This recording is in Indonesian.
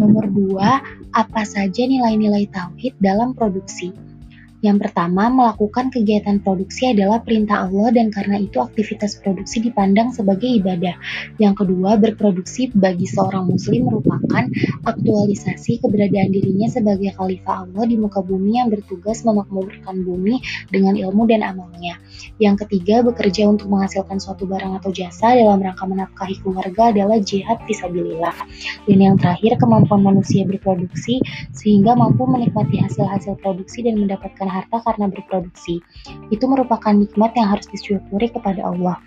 Nomor dua, apa saja nilai-nilai tauhid dalam produksi? Yang pertama, melakukan kegiatan produksi adalah perintah Allah dan karena itu aktivitas produksi dipandang sebagai ibadah. Yang kedua, berproduksi bagi seorang muslim merupakan aktualisasi keberadaan dirinya sebagai khalifah Allah di muka bumi yang bertugas memakmurkan bumi dengan ilmu dan amalnya. Yang ketiga, bekerja untuk menghasilkan suatu barang atau jasa dalam rangka menafkahi keluarga adalah jihad visabilillah. Dan yang terakhir, kemampuan manusia berproduksi sehingga mampu menikmati hasil-hasil produksi dan mendapatkan harta karena berproduksi. Itu merupakan nikmat yang harus disyukuri kepada Allah.